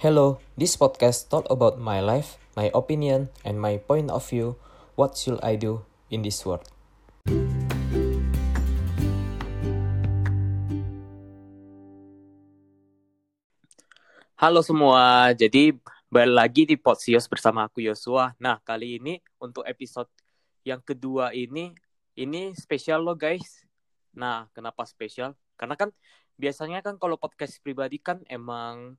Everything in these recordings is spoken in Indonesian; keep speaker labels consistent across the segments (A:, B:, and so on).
A: Hello, this podcast talk about my life, my opinion, and my point of view. What should I do in this world? Halo semua, jadi balik lagi di Potsios bersama aku Yosua. Nah, kali ini untuk episode yang kedua ini, ini spesial loh guys. Nah, kenapa spesial? Karena kan biasanya kan kalau podcast pribadi kan emang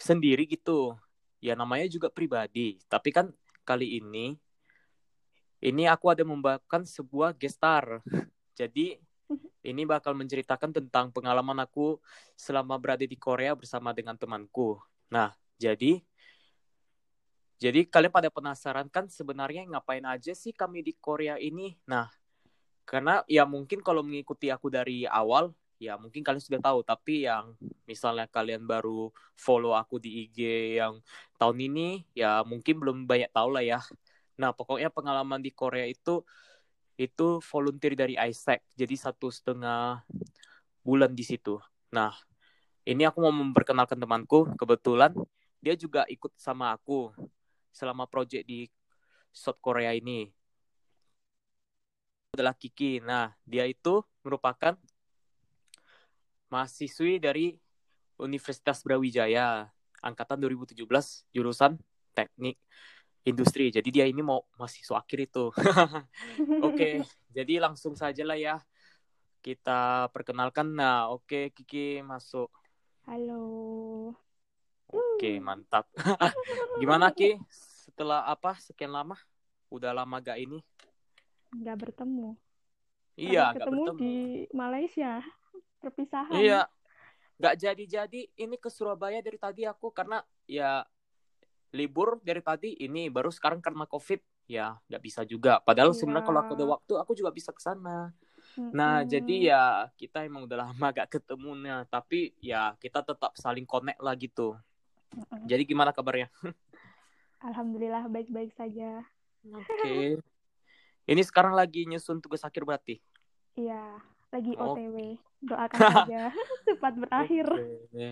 A: sendiri gitu. Ya namanya juga pribadi. Tapi kan kali ini ini aku ada membawakan sebuah gestar. Jadi ini bakal menceritakan tentang pengalaman aku selama berada di Korea bersama dengan temanku. Nah, jadi jadi kalian pada penasaran kan sebenarnya ngapain aja sih kami di Korea ini? Nah, karena ya mungkin kalau mengikuti aku dari awal ya mungkin kalian sudah tahu tapi yang misalnya kalian baru follow aku di IG yang tahun ini ya mungkin belum banyak tahu lah ya. Nah pokoknya pengalaman di Korea itu itu volunteer dari Isaac jadi satu setengah bulan di situ. Nah ini aku mau memperkenalkan temanku kebetulan dia juga ikut sama aku selama project di South Korea ini. Adalah Kiki. Nah, dia itu merupakan mahasiswi dari Universitas Brawijaya angkatan 2017 jurusan teknik industri. Jadi dia ini mau mahasiswa akhir itu. oke, okay, jadi langsung saja lah ya. Kita perkenalkan. Nah, oke okay, Kiki masuk.
B: Halo.
A: Oke, okay, mantap. Gimana Ki? Setelah apa? Sekian lama? Udah lama gak ini?
B: Gak bertemu.
A: Iya,
B: gak bertemu di Malaysia perpisahan.
A: Iya nggak jadi-jadi. Ini ke Surabaya dari tadi aku karena ya libur dari tadi ini baru sekarang karena covid. Ya nggak bisa juga. Padahal iya. sebenarnya kalau aku ada waktu aku juga bisa ke sana. Mm-hmm. nah jadi ya kita emang udah lama gak ketemu. Nah tapi ya kita tetap saling connect lah gitu. Mm-hmm. jadi gimana kabarnya?
B: Alhamdulillah baik-baik saja.
A: Oke. Okay. ini sekarang lagi nyusun tugas akhir berarti?
B: Iya lagi OTW. Doakan saja cepat berakhir.
A: Oke.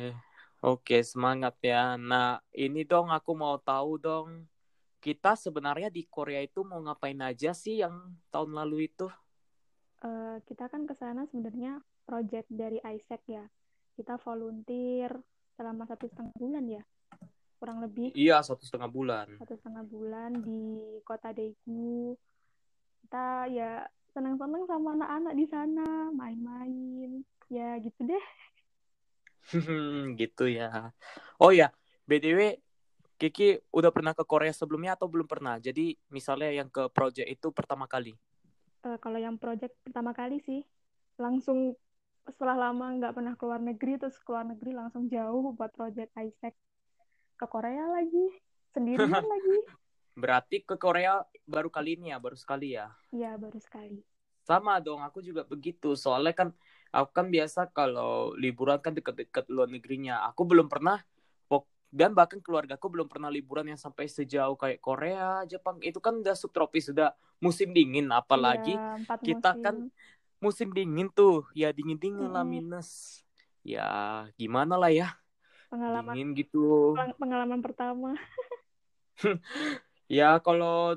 A: Oke, semangat ya. Nah, ini dong aku mau tahu dong. Kita sebenarnya di Korea itu mau ngapain aja sih yang tahun lalu itu?
B: Uh, kita kan ke sana sebenarnya project dari Isaac ya. Kita volunteer selama satu setengah bulan ya, kurang lebih.
A: Iya, satu setengah bulan.
B: Satu setengah bulan di kota Daegu. Kita ya senang-senang sama anak-anak di sana main-main. Ya gitu deh.
A: Gitu ya. Oh ya btw Kiki udah pernah ke Korea sebelumnya atau belum pernah? Jadi misalnya yang ke project itu pertama kali?
B: Uh, kalau yang project pertama kali sih langsung setelah lama nggak pernah keluar negeri terus keluar negeri langsung jauh buat project Isaac ke Korea lagi. Sendirian lagi
A: Berarti ke Korea baru kali ini ya, baru sekali ya?
B: Iya, baru sekali.
A: Sama dong, aku juga begitu. Soalnya kan aku kan biasa kalau liburan kan dekat-dekat luar negerinya. Aku belum pernah dan bahkan keluarga aku belum pernah liburan yang sampai sejauh kayak Korea, Jepang. Itu kan udah subtropis, sudah musim dingin apalagi ya, kita musim. kan musim dingin tuh. Ya dingin-dingin hmm. lah minus. Ya gimana lah ya.
B: Pengalaman
A: dingin gitu.
B: Pengalaman pertama.
A: Ya kalau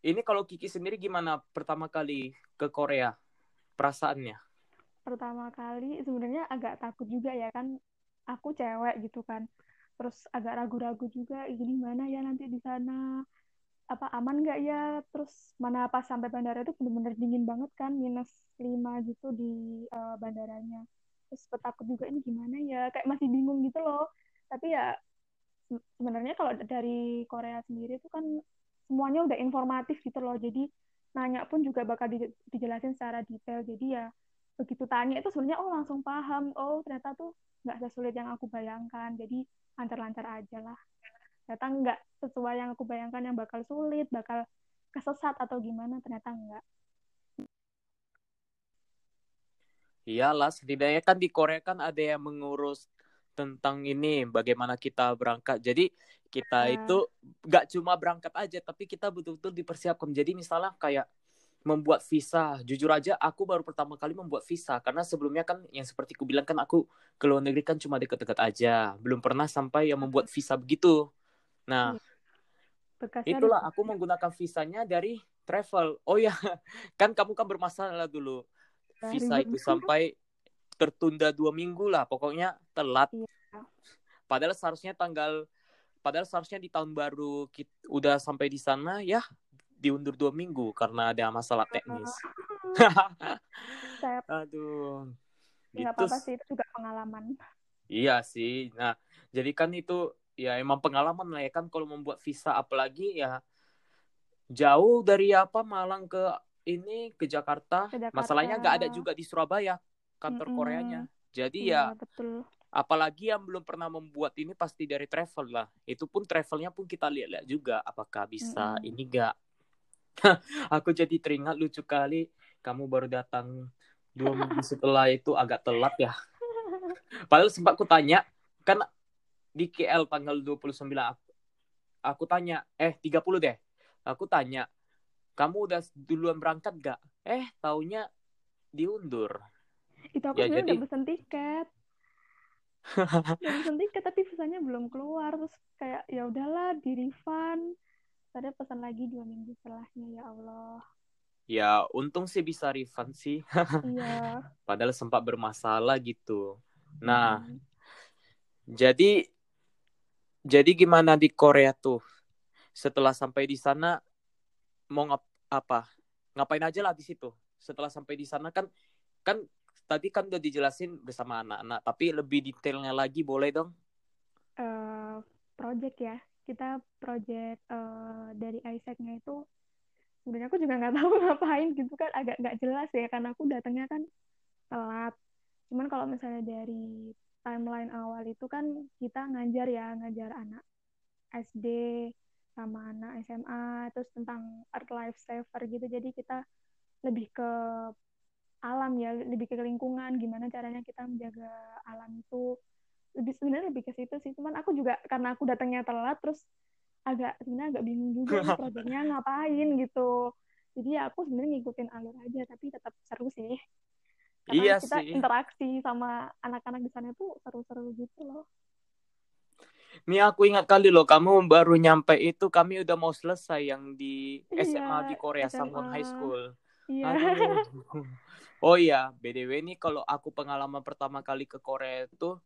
A: ini kalau Kiki sendiri gimana pertama kali ke Korea? Perasaannya?
B: Pertama kali sebenarnya agak takut juga ya kan. Aku cewek gitu kan. Terus agak ragu-ragu juga ini mana ya nanti di sana? Apa aman nggak ya? Terus mana pas sampai bandara itu benar-benar dingin banget kan minus lima gitu di uh, bandaranya. Terus petakut juga ini gimana ya? Kayak masih bingung gitu loh. Tapi ya sebenarnya kalau dari Korea sendiri itu kan semuanya udah informatif gitu loh. Jadi nanya pun juga bakal di, dijelasin secara detail. Jadi ya begitu tanya itu sebenarnya oh langsung paham. Oh ternyata tuh nggak sesulit yang aku bayangkan. Jadi lancar-lancar aja lah. Ternyata nggak sesuai yang aku bayangkan yang bakal sulit bakal kesesat atau gimana ternyata enggak
A: Iyalah, setidaknya kan di Korea kan ada yang mengurus tentang ini bagaimana kita berangkat. Jadi kita uh. itu nggak cuma berangkat aja, tapi kita betul-betul dipersiapkan. Jadi misalnya kayak membuat visa. Jujur aja aku baru pertama kali membuat visa karena sebelumnya kan yang seperti ku bilang kan aku ke luar negeri kan cuma dekat-dekat aja, belum pernah sampai yang membuat visa begitu. Nah,
B: Bekasnya
A: itulah
B: ada-
A: aku menggunakan visanya dari travel. Oh ya, kan kamu kan bermasalah dulu. Visa itu sampai tertunda dua minggu lah, pokoknya telat.
B: Iya.
A: Padahal seharusnya tanggal, padahal seharusnya di tahun baru kita udah sampai di sana ya diundur dua minggu karena ada masalah teknis.
B: saya
A: Aduh,
B: nggak
A: gitu.
B: apa-apa sih itu juga pengalaman.
A: Iya sih. Nah, jadi kan itu ya emang pengalaman lah ya kan kalau membuat visa apalagi ya jauh dari apa Malang ke ini ke Jakarta.
B: Ke Jakarta.
A: Masalahnya nggak ada juga di Surabaya kantor
B: Mm-mm.
A: Koreanya. Jadi
B: Iya,
A: ya
B: betul.
A: apalagi yang belum pernah membuat ini pasti dari travel lah. Itu pun travelnya pun kita lihat-lihat juga apakah bisa
B: Mm-mm.
A: ini enggak. Aku jadi teringat lucu kali kamu baru datang dua minggu setelah itu agak telat ya. Padahal sempat aku tanya, kan di KL tanggal 29 aku, aku tanya, eh 30 deh. Aku tanya, kamu udah duluan berangkat gak? Eh, taunya diundur.
B: Itu aku
A: Ya,
B: sebenarnya
A: jadi-
B: udah pesen tiket. udah pesen tiket tapi visanya belum keluar terus kayak ya udahlah di refund. Tadi pesan lagi dua minggu setelahnya ya Allah.
A: Ya, untung sih bisa refund sih.
B: Iya.
A: Padahal sempat bermasalah gitu. Nah,
B: Mm.
A: jadi jadi gimana di Korea tuh? Setelah sampai di sana mau ngap apa? Ngapain aja lah di situ? Setelah sampai di sana kan kan tadi kan udah dijelasin bersama anak-anak, tapi lebih detailnya lagi boleh dong?
B: eh project ya. Kita project eh, dari Isaac-nya itu sebenarnya aku juga nggak tahu ngapain gitu kan. Agak nggak jelas ya karena aku datangnya kan telat. Cuman kalau misalnya dari timeline awal itu kan kita ngajar ya ngajar anak SD sama anak SMA terus tentang art life saver gitu. Jadi kita lebih ke alam ya lebih ke lingkungan gimana caranya kita menjaga alam itu lebih sebenarnya lebih ke situ sih cuman aku juga karena aku datangnya telat terus agak sebenarnya agak bingung juga proyeknya ngapain gitu jadi ya aku sebenarnya ngikutin alur aja tapi tetap seru sih karena
A: Iya
B: kita
A: sih.
B: interaksi sama anak-anak di sana tuh seru-seru gitu loh
A: Nih aku ingat kali loh, kamu baru nyampe itu kami udah mau selesai yang di
B: Iya,
A: SMA di Korea,
B: SMA.
A: Samwon High School.
B: Iya
A: Aduh. Oh iya, BDW ini kalau aku pengalaman pertama kali ke Korea itu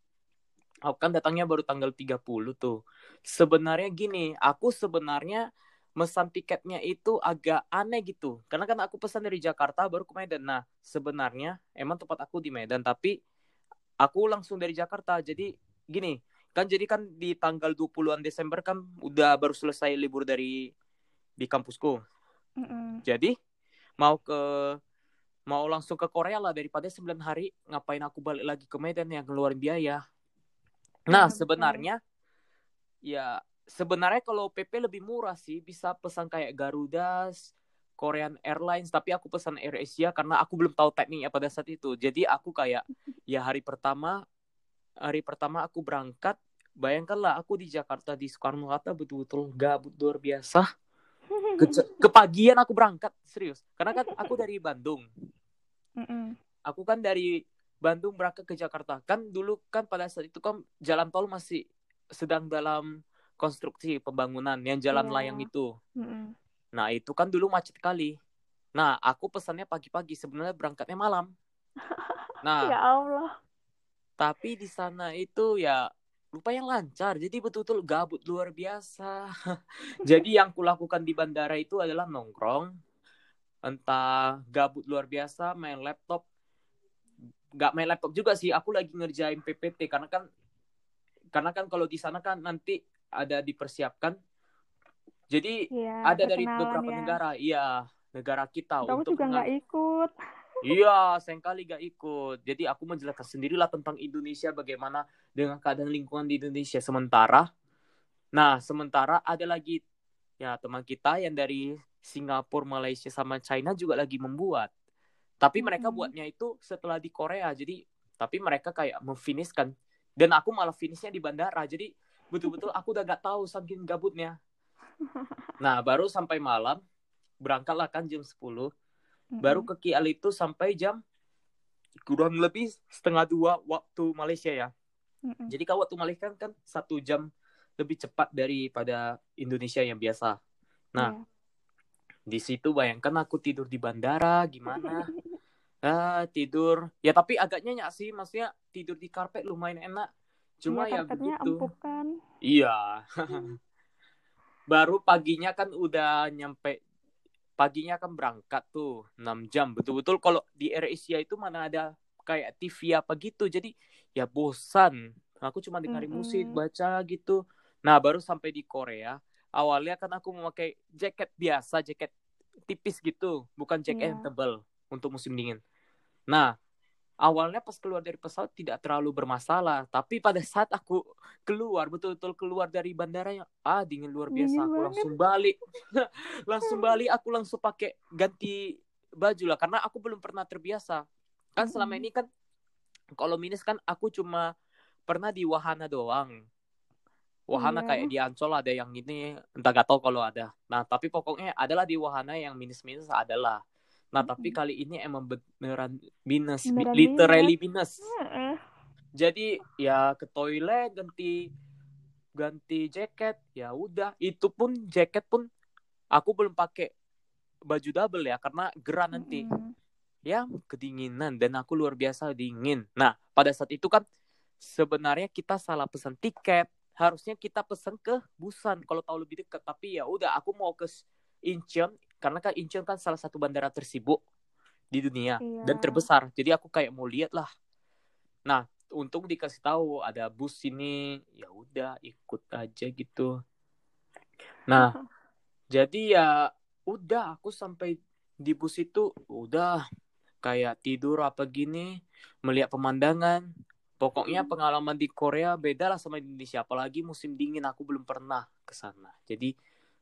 A: aku kan datangnya baru tanggal 30 tuh. Sebenarnya gini, aku sebenarnya mesan tiketnya itu agak aneh gitu. Karena kan aku pesan dari Jakarta baru ke Medan. Nah, sebenarnya emang tempat aku di Medan, tapi aku langsung dari Jakarta. Jadi gini, kan jadi kan di tanggal 20-an Desember kan udah baru selesai libur dari di kampusku.
B: Mm-mm.
A: Jadi mau ke mau langsung ke Korea lah daripada 9 hari ngapain aku balik lagi ke Medan yang ngeluarin biaya. Nah,
B: Iya,
A: sebenarnya ya sebenarnya kalau PP lebih murah sih, bisa pesan kayak Garuda, Korean Airlines, tapi aku pesan Air Asia karena aku belum tahu tekniknya pada saat itu. Jadi aku kayak ya hari pertama hari pertama aku berangkat, bayangkanlah aku di Jakarta di Soekarno Hatta betul-betul gabut luar biasa. Ke- kepagian aku berangkat serius. Karena kan aku dari Bandung.
B: Mm-mm.
A: aku kan dari Bandung berangkat ke Jakarta. Kan dulu kan pada saat itu kan jalan tol masih sedang dalam konstruksi pembangunan yang jalan
B: Iya.
A: layang itu.
B: Mm-mm.
A: nah itu kan dulu macet kali. Nah aku pesannya pagi-pagi sebenarnya berangkatnya malam. Nah
B: ya Allah.
A: tapi di sana itu ya lumayan lancar jadi betul-betul gabut luar biasa. Jadi yang kulakukan di bandara itu adalah nongkrong entah gabut luar biasa main laptop. Nggak main laptop juga sih aku lagi ngerjain PPT karena kan karena kan kalau di sana kan nanti ada dipersiapkan. Jadi
B: ya
A: ada dari beberapa
B: ya.
A: negara iya negara kita
B: kamu
A: untuk
B: juga nggak ikut
A: Iya, sengkali gak ikut. Jadi aku menjelaskan sendirilah tentang Indonesia bagaimana dengan keadaan lingkungan di Indonesia. Sementara, nah sementara ada lagi ya teman kita yang dari Singapura, Malaysia sama China juga lagi membuat. Tapi mereka
B: Mm-mm.
A: buatnya itu setelah di Korea. Jadi tapi mereka kayak memfinishkan. Dan aku malah finishnya di bandara. Jadi betul-betul aku udah gak tahu saking gabutnya. Nah baru sampai malam berangkatlah kan jam 10 baru ke KL itu sampai jam kurang lebih setengah dua waktu Malaysia ya.
B: Mm-mm.
A: jadi kalau waktu Malaysia kan, kan satu jam lebih cepat daripada Indonesia yang biasa. Nah
B: Iya.
A: di situ bayangkan aku tidur di bandara gimana? Ah tidur. Ya tapi agak nyenyak sih maksudnya tidur di karpet lumayan enak. Cuma
B: Iya,
A: ya
B: karpetnya
A: begitu.
B: empuk kan?
A: Iya. Baru paginya kan udah nyampe paginya kan berangkat tuh 6 jam. Betul-betul kalau di Air Asia itu mana ada kayak TV apa gitu. Jadi ya bosan. Aku cuma dengerin
B: Mm-mm.
A: musik baca gitu. Nah baru sampai di Korea awalnya kan aku memakai jaket biasa jaket tipis gitu. Bukan jaket yang
B: Iya.
A: tebal untuk musim dingin. Nah awalnya pas keluar dari pesawat tidak terlalu bermasalah tapi pada saat aku keluar betul-betul keluar dari bandaranya ah dingin luar biasa
B: Dingin
A: aku
B: banget.
A: langsung balik langsung balik aku langsung pakai ganti baju lah karena aku belum pernah terbiasa kan selama
B: Mm-mm.
A: ini kan kalau minus kan aku cuma pernah di wahana doang wahana
B: Iya.
A: kayak di Ancol ada yang ini entah gak tahu kalau ada nah tapi pokoknya adalah di wahana yang minus minus adalah nah tapi kali ini emang beneran minus
B: Beneran
A: literally minus.
B: Heeh.
A: jadi ya ke toilet ganti ganti jaket ya udah. Itu pun jaket pun aku belum pakai baju double ya karena gerah nanti.
B: Mm-mm.
A: ya kedinginan dan aku luar biasa dingin. Nah pada saat itu kan sebenarnya kita salah pesan tiket. Harusnya kita pesan ke Busan kalau tahu lebih dekat. Tapi ya udah aku mau ke Incheon karena kan Incheon kan salah satu bandara tersibuk di dunia
B: Iya.
A: dan terbesar. Jadi aku kayak mau lihat lah. Nah untung dikasih tahu ada bus ini ya udah ikut aja gitu. Nah jadi ya udah aku sampai di bus itu udah kayak tidur apa gini melihat pemandangan. Pokoknya
B: Hmm.
A: pengalaman di Korea beda lah sama Indonesia. Apalagi musim dingin aku belum pernah ke sana. Jadi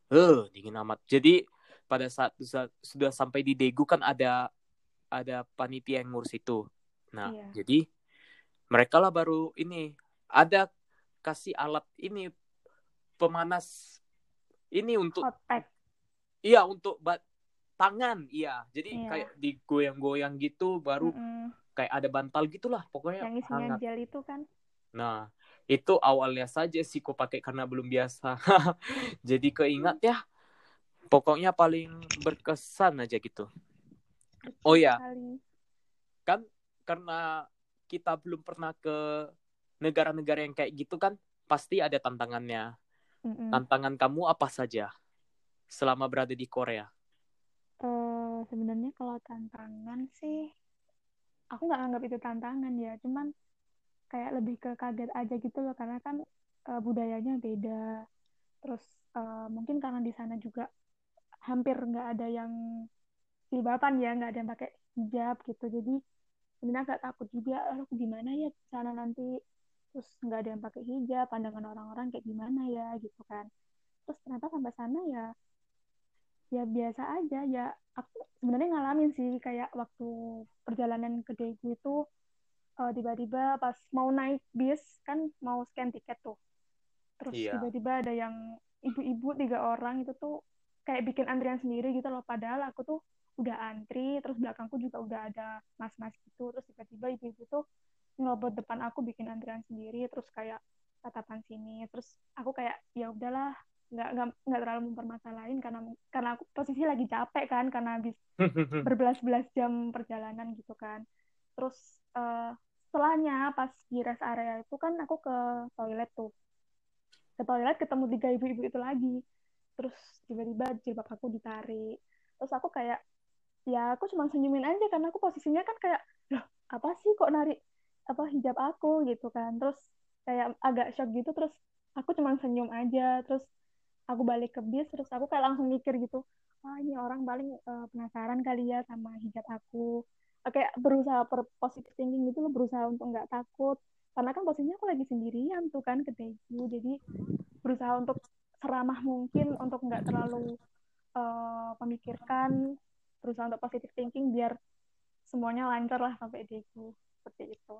A: eh dingin amat. Jadi pada saat sudah, sampai di Daegu kan ada ada panitia yang ngurus itu nah
B: Iya.
A: jadi mereka lah baru ini ada kasih alat ini pemanas ini untuk
B: hot pack
A: Iya untuk bat tangan, iya. Jadi
B: Iya.
A: kayak digoyang-goyang gitu, baru
B: Mm-mm.
A: kayak ada bantal gitulah, pokoknya
B: yang isinya
A: hangat.
B: gel itu kan
A: Nah, itu awalnya saja sih ku pakai karena belum biasa. Jadi keingat ya, pokoknya paling berkesan aja gitu. Oh ya, kan karena kita belum pernah ke negara-negara yang kayak gitu kan, pasti ada tantangannya. Tantangan kamu apa saja selama berada di Korea?
B: Eh, sebenarnya kalau tantangan sih aku nggak anggap itu tantangan ya cuman kayak lebih ke kaget aja gitu loh karena kan eh, budayanya beda terus eh, mungkin karena di sana juga hampir nggak ada yang jilbaban ya nggak ada yang pakai hijab gitu. Jadi sebenarnya agak takut juga lalu gimana ya di sana nanti? Terus nggak ada yang pakai hijab pandangan orang-orang kayak gimana ya gitu kan. Terus ternyata sampai sana ya ya biasa aja. Ya aku sebenarnya ngalamin sih kayak waktu perjalanan ke Daegu itu eh, tiba-tiba pas mau naik bis kan mau scan tiket tuh. Terus
A: Iya.
B: tiba-tiba ada yang ibu-ibu tiga orang itu tuh kayak bikin antrian sendiri gitu loh. Padahal aku tuh udah antri terus belakangku juga udah ada mas-mas gitu. Terus tiba-tiba ibu-ibu tuh ngelobot depan aku bikin antrian sendiri terus kayak tatapan sini. Terus aku kayak ya udahlah nggak nggak terlalu mempermasalahin karena karena aku posisi lagi capek kan karena habis berbelas-belas jam perjalanan gitu kan. Terus eh, setelahnya pas di rest area itu kan aku ke toilet tuh. Ke toilet ketemu tiga ibu-ibu itu lagi terus tiba-tiba jilbab aku ditarik. Terus aku kayak ya aku cuma senyumin aja karena aku posisinya kan kayak loh apa sih kok narik apa hijab aku? Gitu kan. Terus kayak agak shock gitu terus aku cuma senyum aja. Terus aku balik ke bis terus aku kayak langsung mikir gitu wah ini orang paling eh, penasaran kali ya sama hijab aku. Eh, kayak berusaha per positive thinking gitu loh berusaha untuk nggak takut. Karena kan posisinya aku lagi sendirian tuh kan ke Daegu jadi berusaha untuk seramah mungkin untuk nggak terlalu eh, memikirkan berusaha untuk positive thinking biar semuanya lancar lah sampai Daegu seperti itu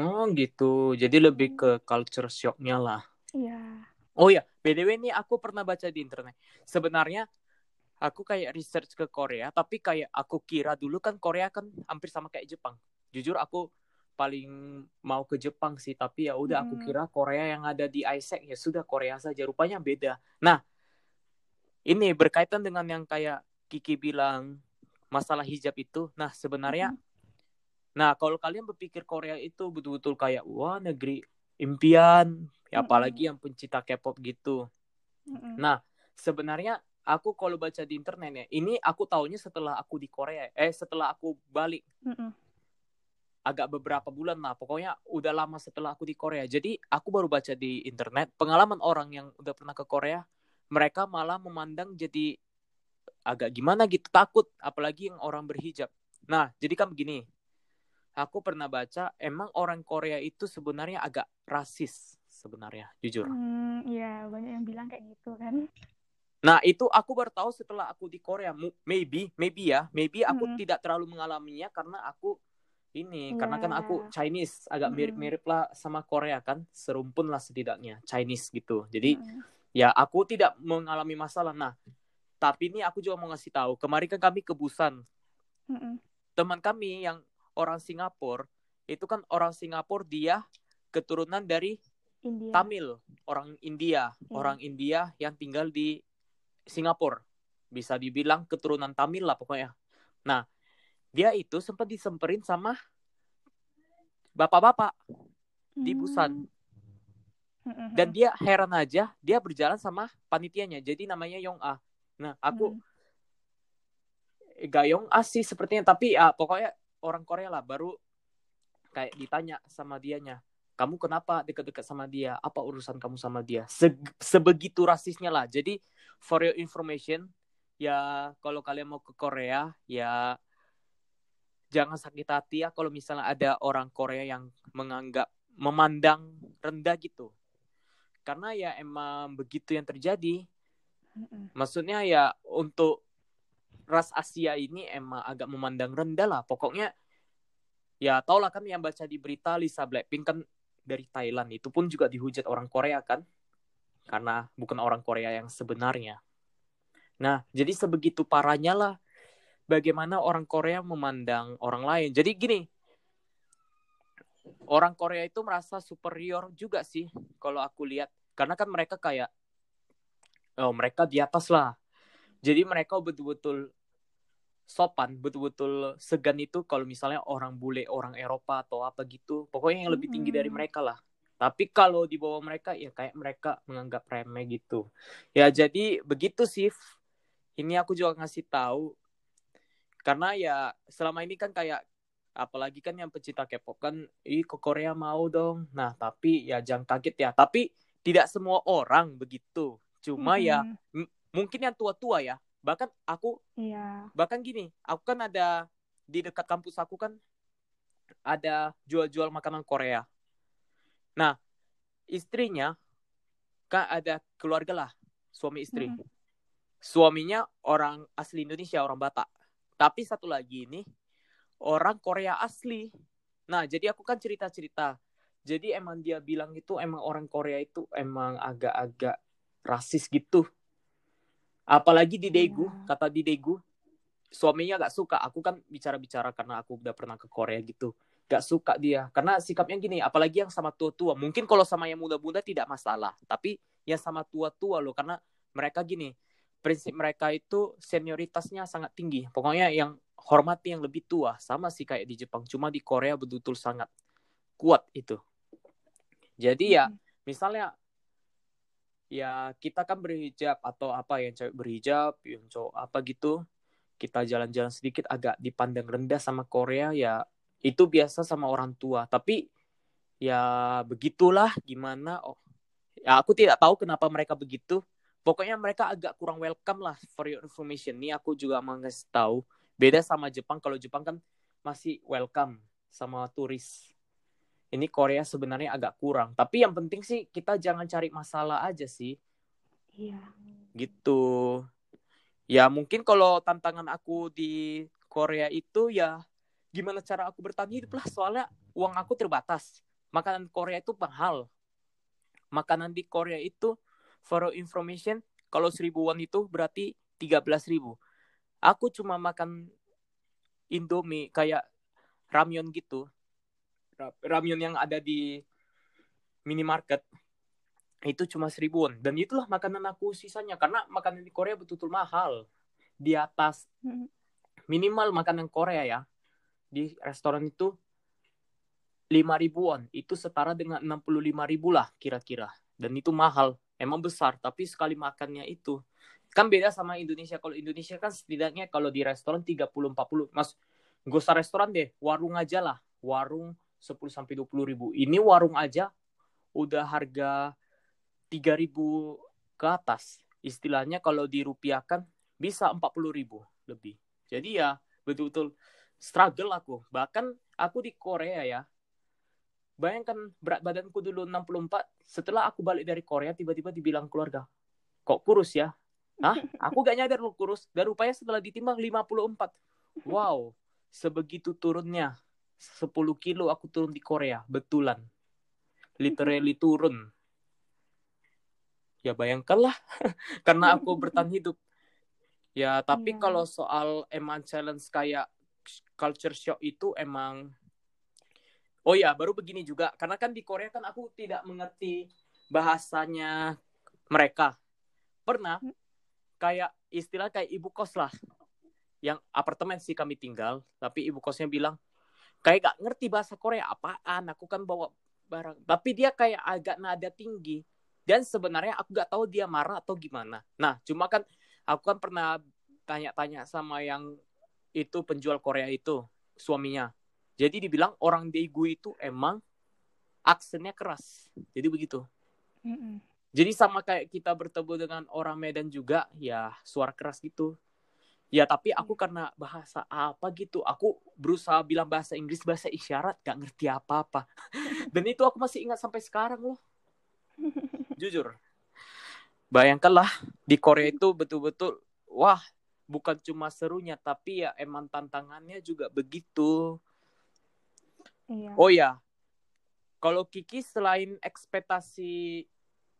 A: Oh gitu. Jadi lebih ke culture shocknya lah.
B: iya
A: Oh ya, BTW ini aku pernah baca di internet. Sebenarnya aku kayak research ke Korea tapi kayak aku kira dulu kan Korea kan hampir sama kayak Jepang jujur aku paling mau ke Jepang sih tapi ya udah aku
B: Hmm.
A: kira Korea yang ada di ISEC ya sudah Korea saja rupanya beda nah ini berkaitan dengan yang kayak Kiki bilang masalah hijab itu nah sebenarnya
B: Mm-mm.
A: nah kalau kalian berpikir Korea itu betul-betul kayak wah negeri impian ya
B: Mm-mm.
A: apalagi yang pencinta K-pop gitu
B: Mm-mm.
A: Nah, sebenarnya aku kalau baca di internet ya, ini aku taunya setelah aku di Korea. Eh, setelah aku balik
B: Mm-mm.
A: Agak beberapa bulan lah. Pokoknya udah lama setelah aku di Korea. Jadi, aku baru baca di internet pengalaman orang yang udah pernah ke Korea, mereka malah memandang jadi agak gimana gitu, takut apalagi yang orang berhijab. Nah, jadi kan begini. Aku pernah baca emang orang Korea itu sebenarnya agak rasis sebenarnya, jujur.
B: Hmm, ya banyak yang bilang kayak gitu kan.
A: Nah, itu aku baru tahu setelah aku di Korea. Maybe, maybe ya. Maybe aku
B: Mm-mm.
A: tidak terlalu mengalaminya karena aku ini,
B: Iya.
A: karena kan aku Chinese, agak mirip-mirip lah sama Korea kan. Serumpun lah setidaknya, Chinese gitu. Jadi,
B: Mm-mm.
A: ya aku tidak mengalami masalah. Nah, tapi ini aku juga mau ngasih tahu. Kemarin kan kami ke Busan.
B: Mm-mm.
A: Teman kami yang orang Singapura, itu kan orang Singapura dia keturunan dari
B: India.
A: Tamil, orang India,
B: Iya.
A: orang India yang tinggal di Singapura. Bisa dibilang keturunan Tamil lah pokoknya. Nah, dia itu sempat disemperin sama bapak-bapak di Busan.
B: Mm-mm.
A: Dan dia heran aja, dia berjalan sama panitianya. Jadi namanya Yong Ah. Nah, aku
B: Mm.
A: gak Yong Ah sih sepertinya, tapi ya pokoknya orang Korea lah baru kayak ditanya sama dianya, kamu kenapa dekat-dekat sama dia? Apa urusan kamu sama dia? Se- sebegitu rasisnya lah. Jadi for your information, ya kalau kalian mau ke Korea, ya jangan sakit hati ya kalau misalnya ada orang Korea yang menganggap memandang rendah gitu. Karena ya emang begitu yang terjadi.
B: Mm-mm.
A: Maksudnya ya untuk ras Asia ini emang agak memandang rendah lah. Pokoknya ya tau lah kan yang baca di berita Lisa Blackpink kan dari Thailand itu pun juga dihujat orang Korea kan karena bukan orang Korea yang sebenarnya. Nah, jadi sebegitu parahnya lah bagaimana orang Korea memandang orang lain. Jadi gini, orang Korea itu merasa superior juga sih kalau aku lihat karena kan mereka kayak oh mereka di atas lah. Jadi mereka betul-betul sopan, betul-betul segan itu kalau misalnya orang bule, orang Eropa atau apa gitu. Pokoknya yang lebih tinggi dari
B: Mm-mm.
A: mereka lah. Tapi kalau di bawah mereka ya kayak mereka menganggap remeh gitu. Ya jadi begitu sih. Ini aku juga ngasih tahu karena ya selama ini kan kayak apalagi kan yang pecinta K-pop kan ih ke Korea mau dong. Nah, tapi ya jangan kaget ya. Tapi tidak semua orang begitu. Cuma ya
B: Mm-mm.
A: mungkin yang tua-tua ya. Bahkan aku
B: Iya.
A: bahkan gini, aku kan ada di dekat kampus aku kan ada jual-jual makanan Korea. Nah, istrinya kan ada keluarga lah, suami istri.
B: Mm-mm.
A: Suaminya orang asli Indonesia, orang Batak. Tapi satu lagi ini orang Korea asli. Nah, jadi aku kan cerita-cerita. Jadi emang dia bilang itu emang orang Korea itu emang agak-agak rasis gitu. Apalagi di Daegu,
B: Iya.
A: kata di Daegu, suaminya gak suka. Aku kan bicara-bicara karena aku udah pernah ke Korea gitu. Gak suka dia. Karena sikapnya gini, apalagi yang sama tua-tua. Mungkin kalau sama yang muda-muda tidak masalah. Tapi yang sama tua-tua loh. Karena mereka gini, prinsip mereka itu senioritasnya sangat tinggi. Pokoknya yang hormati yang lebih tua. Sama sih kayak di Jepang. Cuma di Korea betul-betul sangat kuat itu. Jadi ya, misalnya ya kita kan berhijab atau apa yang cewek berhijab, yang cowok apa gitu, kita jalan-jalan sedikit agak dipandang rendah sama Korea ya itu biasa sama orang tua. Tapi ya begitulah gimana oh ya aku tidak tahu kenapa mereka begitu. Pokoknya mereka agak kurang welcome lah for your information. Nih aku juga mau ngasih tahu beda sama Jepang. Kalau Jepang kan masih welcome sama turis. Ini Korea sebenarnya agak kurang. Tapi yang penting sih kita jangan cari masalah aja sih
B: Iya.
A: gitu. Ya mungkin kalau tantangan aku di Korea itu ya gimana cara aku bertahan hidup lah soalnya uang aku terbatas. Makanan Korea itu mahal. Makanan di Korea itu for information kalau seribu won itu berarti belas ribu. Aku cuma makan Indomie kayak ramyun gitu. Ramyun yang ada di minimarket. Itu cuma seribuan. Dan itulah makanan aku sisanya. Karena makanan di Korea betul-betul mahal. Di atas
B: Mm.
A: minimal makanan Korea ya. Di restoran itu lima ribuan. Itu setara dengan 65 ribu lah kira-kira. Dan itu mahal emang besar tapi sekali makannya itu kan beda sama Indonesia. Kalau Indonesia kan setidaknya kalau di restoran 30 40 mas gak usah restoran deh warung aja lah warung 10 sampai 20 ribu. Ini warung aja udah harga 3000 ke atas. Istilahnya kalau dirupiahkan bisa 40 ribu lebih. Jadi ya betul-betul struggle aku. Bahkan aku di Korea ya bayangkan berat badanku dulu 64 setelah aku balik dari Korea tiba-tiba dibilang keluarga kok kurus ya Hah? Aku gak nyadar lu kurus. Dan rupanya setelah ditimbang 54. Wow, sebegitu turunnya. 10 kilo aku turun di Korea. Betulan. Literally turun. Ya bayangkanlah. Karena aku bertahan hidup. Ya, tapi
B: Iya.
A: kalau soal emang challenge kayak culture shock itu emang Oh ya, baru begini juga. Karena kan di Korea kan aku tidak mengerti bahasanya mereka. Pernah kayak istilah kayak ibu kos lah. Yang apartemen sih kami tinggal, tapi ibu kosnya bilang kayak gak ngerti bahasa Korea apaan. Aku kan bawa barang. Tapi dia kayak agak nada tinggi. Dan sebenarnya aku gak tahu dia marah atau gimana. Nah, cuma kan aku kan pernah tanya-tanya sama yang itu penjual Korea itu, suaminya. Jadi dibilang orang Daegu itu emang aksennya keras. Jadi begitu.
B: Mm-mm.
A: Jadi sama kayak kita bertemu dengan orang Medan juga, ya suara keras gitu. Ya tapi aku karena bahasa apa gitu, aku berusaha bilang bahasa Inggris, bahasa isyarat, gak ngerti apa-apa. Dan itu aku masih ingat sampai sekarang loh. Jujur. Bayangkanlah di Korea itu betul-betul, wah bukan cuma serunya, tapi ya emang tantangannya juga begitu.
B: Iya.
A: Oh ya, kalau Kiki selain ekspektasi,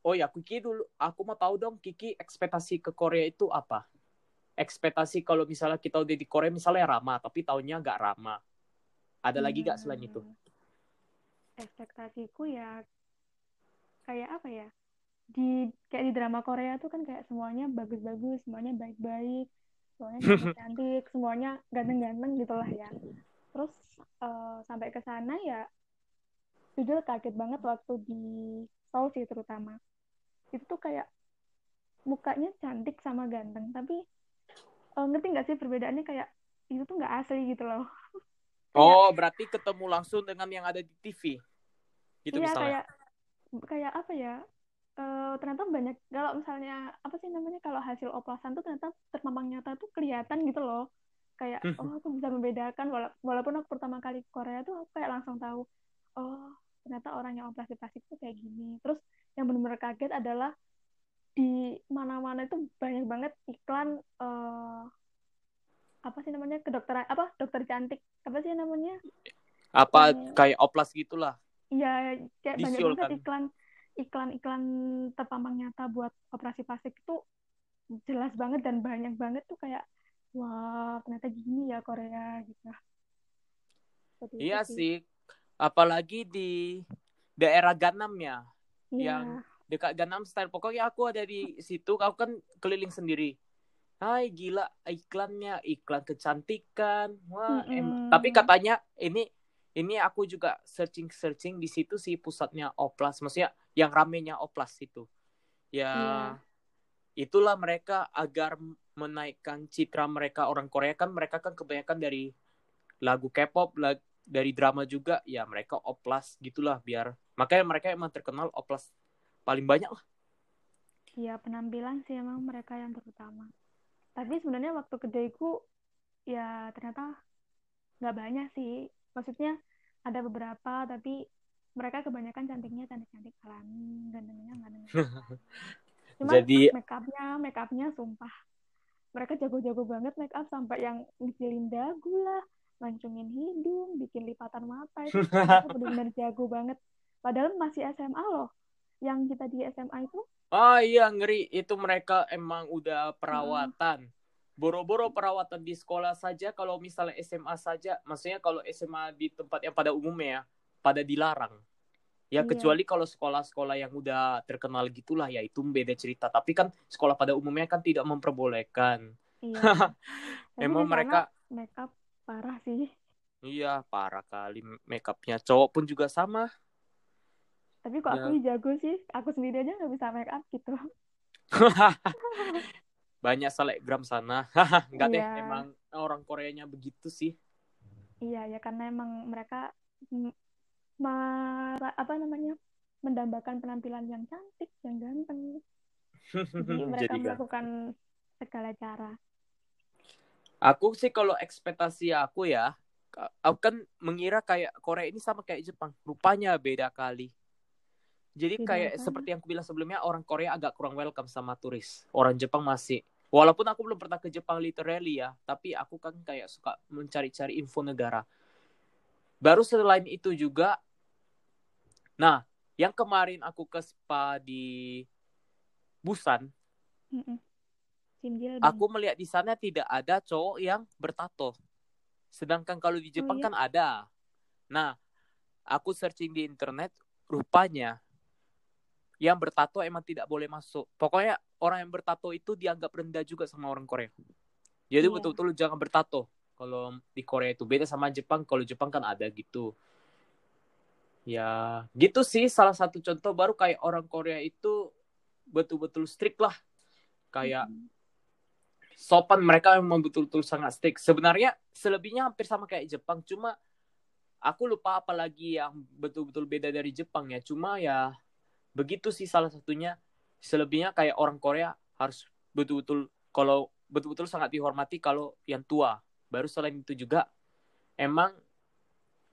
A: oh ya Kiki dulu, aku mau tahu dong Kiki ekspektasi ke Korea itu apa? Ekspektasi kalau misalnya kita udah di Korea misalnya ramah, tapi tahunnya nggak ramah. Ada lagi nggak selain itu?
B: Hmm. Ekspektasiku ya kayak apa ya? Di kayak di drama Korea tuh kan kayak semuanya bagus-bagus, semuanya baik-baik, semuanya cantik-cantik, semuanya ganteng-ganteng gitulah ya. Terus eh, sampai ke sana ya jujur kaget banget waktu di Seoul sih terutama. Itu tuh kayak mukanya cantik sama ganteng, tapi eh, ngerti nggak sih perbedaannya kayak itu tuh nggak asli gitu loh.
A: Oh, berarti ketemu langsung dengan yang ada di TV. Gitu
B: Iya
A: misalnya.
B: kayak kayak apa ya? eh, ternyata banyak kalau misalnya apa sih namanya kalau hasil oplasan tuh ternyata terpampang nyata tuh kelihatan gitu loh. Kayak
A: Hmm.
B: oh aku bisa membedakan wala- walaupun aku pertama kali ke Korea tuh aku kayak langsung tahu oh ternyata orang yang operasi plastik tuh kayak gini. Terus yang benar-benar kaget adalah di mana-mana itu banyak banget iklan eh, apa sih namanya kedokteran apa dokter cantik apa sih namanya
A: Apa
B: Yang-
A: kayak oplas gitulah.
B: Iya, kayak banyak banget
A: kan?
B: iklan iklan-iklan terpampang nyata buat operasi plastik itu jelas banget dan banyak banget tuh kayak wah ternyata gini ya Korea gitu. Seperti itu
A: Iya sih. Apalagi di daerah Gangnam ya.
B: Iya.
A: yang dekat Gangnam Style. Pokoknya aku ada di situ, aku kan keliling sendiri. Hai gila iklannya, iklan kecantikan. Wah, em-
B: Mm-mm.
A: tapi katanya ini ini aku juga searching-searching di situ sih pusatnya Oplas, maksudnya yang ramenya Oplas itu. Ya
B: Iya.
A: itulah mereka agar menaikkan citra mereka orang Korea kan mereka kan kebanyakan dari lagu K-pop, lag- dari drama juga, ya mereka Oplas gitulah biar makanya mereka emang terkenal Oplas paling banyak lah.
B: Iya, penampilan sih emang mereka yang terutama. Tapi sebenarnya waktu kedaiku ya ternyata nggak banyak sih. Maksudnya ada beberapa tapi mereka kebanyakan cantiknya cantik-cantik alami, gantengnya ganteng. Cuman
A: Jadi-
B: make upnya, make upnya sumpah. Mereka jago-jago banget make up sampai yang ngecilin dagu lah, mancungin hidung, bikin lipatan mata itu benar-benar jago banget. Padahal masih SMA loh. Yang kita di SMA itu
A: Oh iya ngeri itu mereka emang udah perawatan. Boro-boro perawatan di sekolah saja kalau misalnya SMA saja, maksudnya kalau SMA di tempat yang pada umumnya ya, pada dilarang. Ya
B: Iya.
A: kecuali kalau sekolah-sekolah yang udah terkenal gitulah ya itu beda cerita. Tapi kan sekolah pada umumnya kan tidak memperbolehkan.
B: Iya. Tapi
A: Emang mereka
B: makeup parah sih.
A: iya parah kali makeupnya. Cowok pun juga sama.
B: Tapi kok
A: Ya.
B: aku jago sih, aku sendiri aja nggak bisa makeup gitu.
A: Banyak selebgram sana. Enggak deh,
B: Iya.
A: emang orang Koreanya begitu sih.
B: Iya ya karena emang mereka apa namanya mendambakan penampilan yang cantik, yang ganteng. Jadi mereka
A: Jadi kan.
B: melakukan segala cara.
A: Aku sih kalau ekspektasi aku ya, aku kan mengira kayak Korea ini sama kayak Jepang. Rupanya beda kali. Jadi
B: Beda
A: kayak
B: apa?
A: seperti yang aku bilang sebelumnya, orang Korea agak kurang welcome sama turis. Orang Jepang masih. Walaupun aku belum pernah ke Jepang literally ya, tapi aku kan kayak suka mencari-cari info negara. Baru selain itu juga, nah, yang kemarin aku ke spa di Busan,
B: Mm-mm. Simjilbang.
A: aku melihat di sana tidak ada cowok yang bertato. Sedangkan kalau di Jepang
B: iya?
A: kan ada. Nah, aku searching di internet, rupanya yang bertato emang tidak boleh masuk. Pokoknya orang yang bertato itu dianggap rendah juga sama orang Korea. Jadi
B: Iya.
A: betul-betul jangan bertato. Kalau di Korea itu beda sama Jepang. Kalau Jepang kan ada gitu. Ya, gitu sih salah satu contoh baru kayak orang Korea itu betul-betul strict lah. Kayak
B: Mm-mm.
A: sopan mereka memang betul-betul sangat strict. Sebenarnya selebihnya hampir sama kayak Jepang, cuma aku lupa apa lagi yang betul-betul beda dari Jepang ya. Cuma ya begitu sih salah satunya. Selebihnya kayak orang Korea harus betul-betul kalau betul-betul sangat dihormati kalau yang tua. Baru selain itu juga emang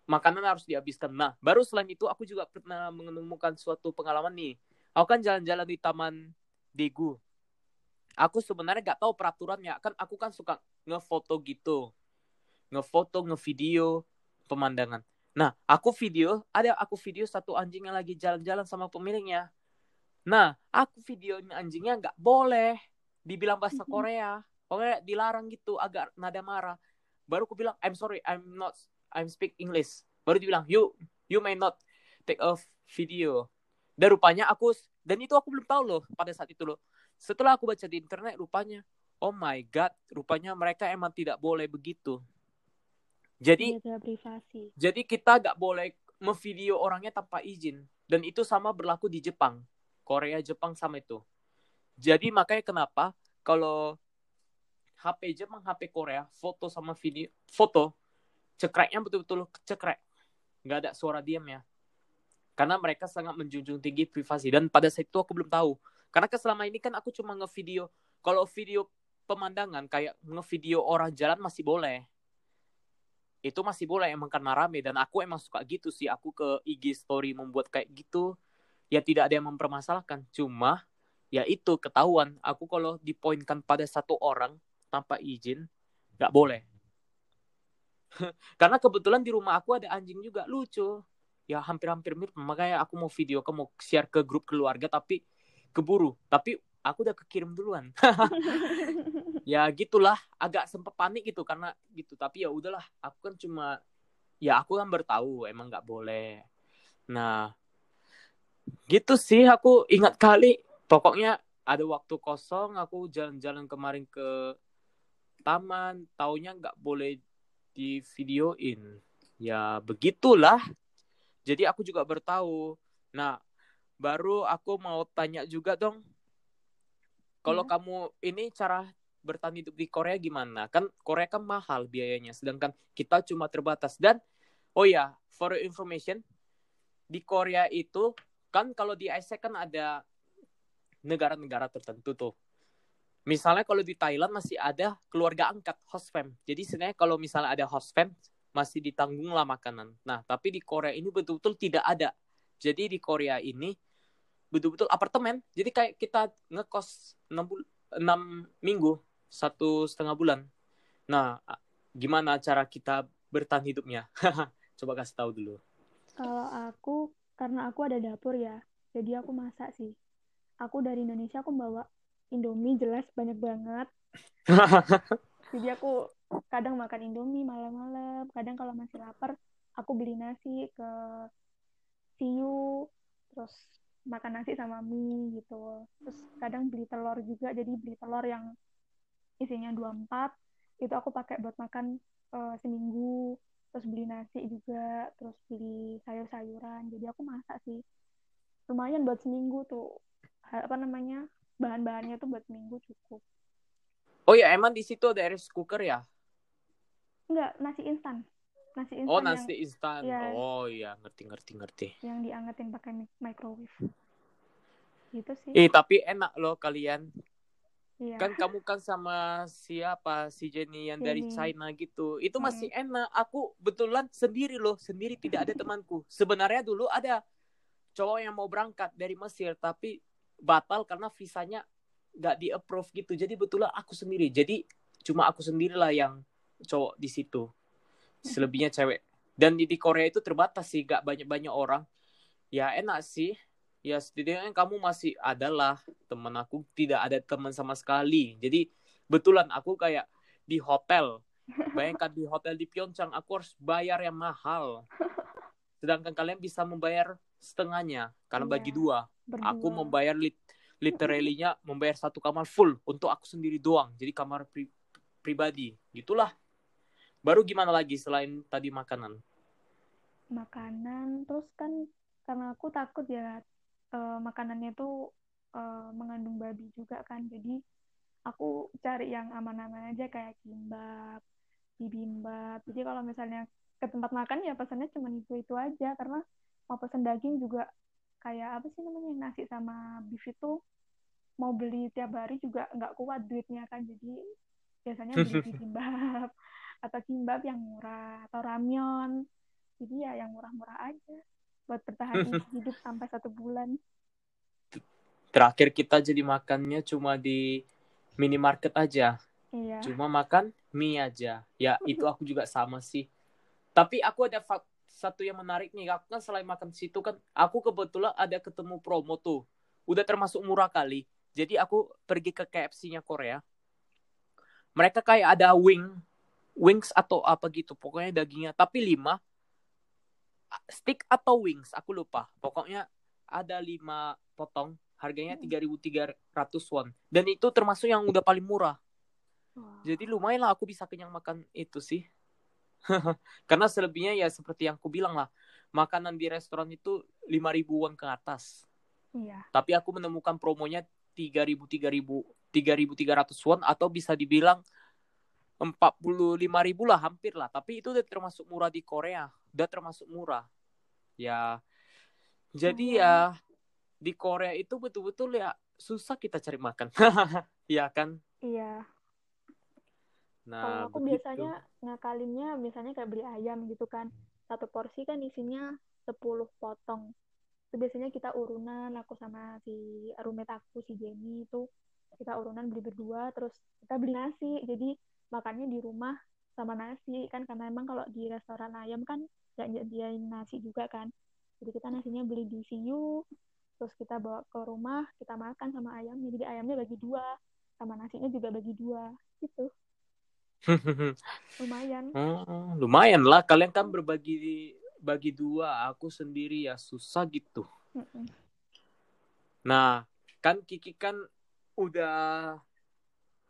A: makanan harus dihabiskan. Nah, baru selain itu aku juga pernah menemukan suatu pengalaman nih. Aku kan jalan-jalan di Taman Daegu. Aku sebenarnya gak tahu peraturannya. Kan aku kan suka ngefoto gitu. Ngefoto ngevideo pemandangan. Nah aku video ada aku video satu anjing yang lagi jalan-jalan sama pemiliknya. Nah aku videonya anjingnya nggak boleh dibilang bahasa. Korea. Pokoknya dilarang gitu agak nada marah baru aku bilang I'm sorry I'm not I'm speak English. Baru dibilang you you may not take a video. Dan rupanya aku dan itu aku belum tahu loh pada saat itu loh. Setelah aku baca di internet rupanya oh my god rupanya mereka emang tidak boleh begitu. Jadi
B: privasi.
A: jadi kita gak boleh memvideo orangnya tanpa izin. Dan itu sama berlaku di Jepang. Korea Jepang sama itu. Jadi makanya kenapa kalau HP Jepang HP Korea. Foto sama video foto. Cekreknya betul-betul cekrek. Nggak ada suara diamnya karena mereka sangat menjunjung tinggi privasi. Dan pada saat itu aku belum tahu. Karena selama ini kan aku cuma ngevideo. Kalau video pemandangan kayak ngevideo orang jalan masih boleh. Itu masih boleh emang karena rame. Dan aku emang suka gitu sih. Aku ke IG story membuat kayak gitu. Ya tidak ada yang mempermasalahkan. Cuma ya itu ketahuan. Aku kalau dipoinkan pada satu orang tanpa izin nggak boleh. Karena kebetulan di rumah aku ada anjing juga lucu. Ya hampir-hampir mirip. Makanya aku mau video ke mau share ke grup keluarga tapi keburu. Tapi aku udah kekirim duluan. Ya gitulah. Agak sempet panik gitu karena gitu. Tapi ya udahlah. Aku kan cuma ya aku kan bertahu emang nggak boleh. Nah gitu sih aku ingat kali. Pokoknya ada waktu kosong aku jalan-jalan kemarin ke taman taunya nggak boleh di videoin ya begitulah jadi aku juga bertahu nah baru aku mau tanya juga dong kalau
B: Ya.
A: kamu ini cara bertahan hidup di Korea gimana? Kan Korea kan mahal biayanya, sedangkan kita cuma terbatas. Dan oh ya, for your information, di Korea itu kan kalau di ASEAN kan ada negara-negara tertentu tuh. Misalnya kalau di Thailand masih ada keluarga angkat host fam. Jadi sebenarnya kalau misalnya ada host fam masih ditanggung lah makanan. Nah, tapi di Korea ini betul-betul tidak ada. Jadi di Korea ini betul-betul apartemen. Jadi kayak kita ngekos 6, bul- 6 minggu, satu setengah bulan. Nah, gimana cara kita bertahan hidupnya? Coba kasih tahu dulu.
B: Kalau aku, karena aku ada dapur ya, jadi aku masak sih. aku dari Indonesia aku bawa Indomie jelas banyak banget. Jadi aku kadang makan Indomie malam-malam kadang kalau masih lapar aku beli nasi ke Siu terus makan nasi sama mie gitu. Terus kadang beli telur juga jadi beli telur yang isinya 24 itu aku pakai buat makan uh, seminggu. Terus beli nasi juga terus beli sayur-sayuran jadi aku masak sih. Lumayan buat seminggu tuh apa namanya bahan-bahannya tuh buat seminggu cukup.
A: Oh ya emang di situ ada rice cooker ya?
B: Enggak nasi instan. Nasi instan
A: oh nasi
B: yang,
A: instan.
B: ya,
A: oh iya ngerti ngerti ngerti.
B: Yang diangetin pakai microwave. Gitu sih.
A: Eh tapi enak loh kalian.
B: Iya.
A: kan kamu kan sama siapa? Si Jenny yang dari
B: Jenny.
A: China gitu. Itu
B: Hmm.
A: masih enak. Aku betulan sendiri loh. Sendiri tidak ada temanku. Sebenarnya dulu ada cowok yang mau berangkat dari Mesir tapi batal karena visanya nggak di approve gitu. Jadi betulan aku sendiri. Jadi cuma aku sendirilah yang cowok di situ. Selebihnya cewek. Dan di, di Korea itu terbatas sih. Gak banyak banyak orang. Ya enak sih. Ya setidaknya kamu masih adalah teman aku. Tidak ada teman sama sekali. Jadi betulan aku kayak di hotel. Bayangkan di hotel di Pyeongchang aku harus bayar yang mahal. Sedangkan kalian bisa membayar setengahnya karena
B: Iya,
A: bagi dua.
B: Berdua.
A: aku membayar lit literally-nya membayar satu kamar full untuk aku sendiri doang jadi kamar pri- pribadi gitulah. Baru gimana lagi selain tadi makanan?
B: Makanan terus kan karena aku takut ya eh, makanannya tuh eh, mengandung babi juga kan jadi aku cari yang aman-aman aja kayak kimbab bibimbap. Jadi kalau misalnya ke tempat makan ya pesannya cuma itu itu aja karena mau pesen daging juga kayak apa sih namanya nasi sama beef itu mau beli tiap hari juga nggak kuat duitnya kan. Jadi biasanya beli bibimbap atau kimbab yang murah atau ramyeon. Jadi ya yang murah-murah aja buat bertahan hidup sampai satu bulan.
A: Terakhir kita jadi makannya cuma di minimarket aja.
B: Iya.
A: Cuma makan mie aja. Ya itu aku juga sama sih. Tapi aku ada fak- satu yang menarik nih aku kan selain makan di situ kan aku kebetulan ada ketemu promo tuh. Udah termasuk murah kali. Jadi aku pergi ke KFC-nya Korea. Mereka kayak ada wing wings atau apa gitu. Pokoknya dagingnya. Tapi lima. Stick atau wings aku lupa. Pokoknya ada lima potong. Harganya 3.300 won. Dan itu termasuk yang udah paling murah. Jadi lumayan lah aku bisa kenyang makan itu sih. Karena selebihnya ya seperti yang aku bilang lah, makanan di restoran itu 5.000 won ke atas.
B: iya
A: Tapi aku menemukan promonya 3.000 3.000 3.300 won atau bisa dibilang 45.000 lah hampir lah. Tapi itu udah termasuk murah di Korea, udah termasuk murah. Ya. Jadi ya di Korea itu betul-betul ya susah kita cari makan. ya kan?
B: iya
A: Nah,
B: kalau aku
A: begitu.
B: biasanya ngakalinnya biasanya kayak beli ayam gitu kan. Satu porsi kan isinya 10 potong. Itu biasanya kita urunan aku sama si roommate aku si Jenny itu kita urunan beli berdua terus kita beli nasi. Jadi makannya di rumah sama nasi kan karena emang kalau di restoran ayam kan nggak nyediain nasi juga kan. Jadi kita nasinya beli di siu terus kita bawa ke rumah kita makan sama ayamnya. Jadi ayamnya bagi dua sama nasinya juga bagi dua gitu lumayan
A: Hmm, lumayan lah kalian kan berbagi bagi dua aku sendiri ya susah gitu
B: Mm-mm.
A: nah kan Kiki kan udah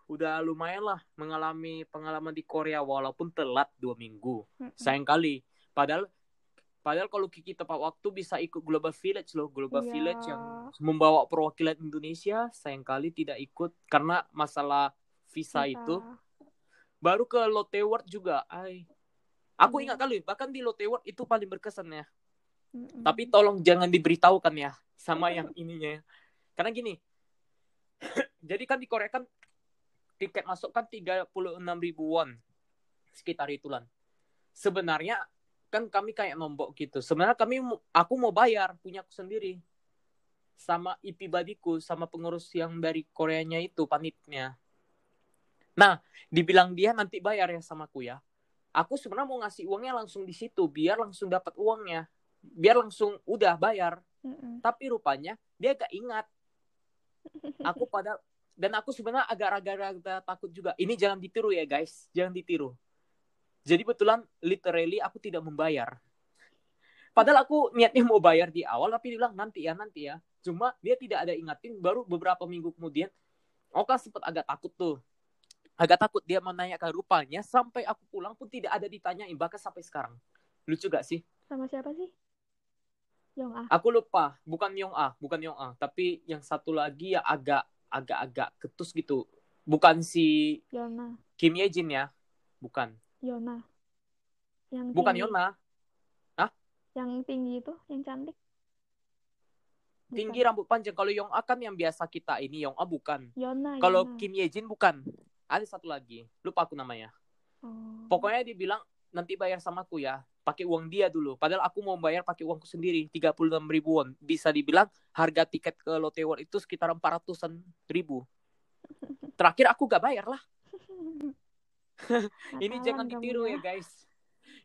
A: udah lumayan lah mengalami pengalaman di Korea walaupun telat dua minggu
B: Mm-mm.
A: sayang kali padahal padahal kalau Kiki tepat waktu bisa ikut Global Village loh Global
B: Iya.
A: Village yang membawa perwakilan Indonesia sayang kali tidak ikut karena masalah visa
B: Bisa.
A: itu baru ke Lotte World juga ay aku
B: Iya.
A: ingat kali bahkan di Lotte World itu paling berkesan ya.
B: Mm-mm.
A: tapi tolong jangan diberitahukan ya sama yang ininya. Karena gini jadi kan di Korea kan tiket masuk kan 36 ribu won sekitar itulah. Sebenarnya kan kami kayak nombok gitu. Sebenarnya kami aku mau bayar punya aku sendiri. Sama IP badiku sama pengurus yang dari Koreanya itu panitnya nah dibilang dia nanti bayar ya sama aku ya. Aku sebenarnya mau ngasih uangnya langsung di situ biar langsung dapat uangnya. Biar langsung udah bayar.
B: Mm-mm.
A: tapi rupanya dia gak ingat. Aku pada dan aku sebenarnya agak agak takut juga. Ini jangan ditiru ya guys. Jangan ditiru. Jadi betulan literally aku tidak membayar. Padahal aku niatnya mau bayar di awal tapi dia bilang nanti ya nanti ya. Cuma dia tidak ada ingatin baru beberapa minggu kemudian Oka sempat agak takut tuh agak takut dia menanyakan rupanya sampai aku pulang pun tidak ada ditanyain bahkan sampai sekarang lucu gak sih
B: sama siapa sih Yong A.
A: Aku lupa, bukan Yong A, bukan Yong A, tapi yang satu lagi ya agak agak-agak ketus gitu. Bukan si
B: Yona.
A: Kim Ye Jin ya, bukan.
B: Yona. Yang
A: bukan
B: tinggi.
A: Yona. Hah?
B: Yang tinggi itu, yang cantik. Bukan.
A: Tinggi rambut panjang. Kalau Yong A kan yang biasa kita ini, Yong A bukan.
B: Yona.
A: Kalau. Kim Ye Jin bukan. Ada satu lagi, lupa aku namanya.
B: Oh.
A: Pokoknya dia bilang nanti bayar sama aku ya pakai uang dia dulu. Padahal aku mau bayar pakai uangku sendiri 36 ribuan. Bisa dibilang harga tiket ke Lotte World itu sekitar 400an ribu. Terakhir aku gak bayar lah. Ini jangan ditiru
B: ya.
A: ya guys.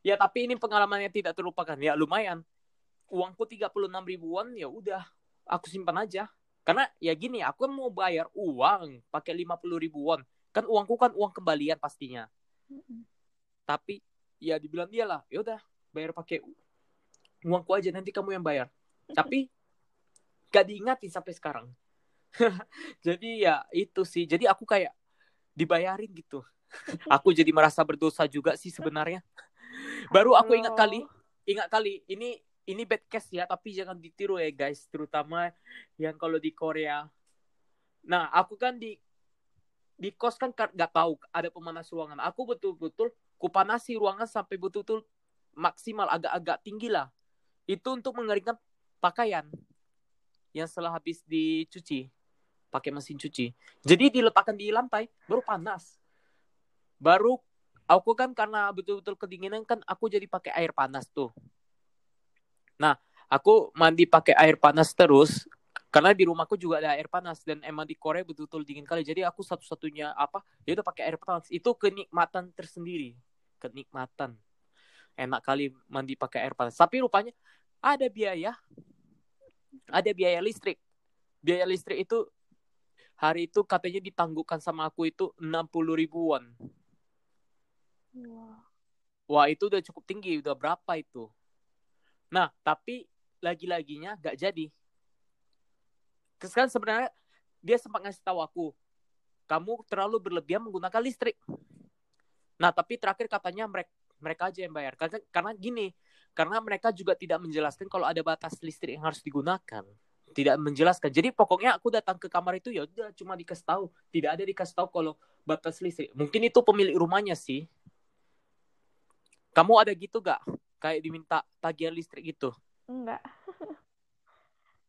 A: Ya tapi ini pengalaman yang tidak terlupakan. Ya lumayan. Uangku 36 ribuan ya udah aku simpan aja. Karena ya gini aku kan mau bayar uang pakai 50 ribuan kan uangku kan uang kembalian pastinya. Tapi ya dibilang dia lah ya udah bayar pakai uangku aja nanti kamu yang bayar. Tapi gak diingatin sampai sekarang. Jadi ya itu sih jadi aku kayak dibayarin gitu. Aku jadi merasa berdosa juga sih sebenarnya. Baru aku ingat kali ingat kali ini ini bad case ya tapi jangan ditiru ya guys terutama yang kalau di Korea. Nah aku kan di di kos kan ka- nggak tahu ada pemanas ruangan. Aku betul-betul kupanasi ruangan sampai betul-betul maksimal agak-agak tinggi lah. Itu untuk mengeringkan pakaian yang setelah habis dicuci pakai mesin cuci. Jadi diletakkan di lantai baru panas. Baru aku kan karena betul-betul kedinginan kan aku jadi pakai air panas tuh. Nah aku mandi pakai air panas terus karena di rumahku juga ada air panas dan emang di Korea betul-betul dingin kali. Jadi aku satu-satunya apa ya udah pakai air panas. Itu kenikmatan tersendiri. Kenikmatan. Enak kali mandi pakai air panas. Tapi rupanya ada biaya. Ada biaya listrik. Biaya listrik itu hari itu katanya ditangguhkan sama aku itu 60 ribuan.
B: Wah.
A: Wah itu udah cukup tinggi, udah berapa itu? Nah, tapi lagi-laginya gak jadi. Kan sebenarnya dia sempat ngasih tahu aku, kamu terlalu berlebihan menggunakan listrik. Nah, tapi terakhir katanya mereka mereka aja yang bayar. Karena karena gini, karena mereka juga tidak menjelaskan kalau ada batas listrik yang harus digunakan. Tidak menjelaskan. Jadi pokoknya aku datang ke kamar itu ya udah cuma dikasih tahu, tidak ada dikasih tahu kalau batas listrik. Mungkin itu pemilik rumahnya sih. Kamu ada gitu gak? Kayak diminta tagihan listrik gitu.
B: Enggak.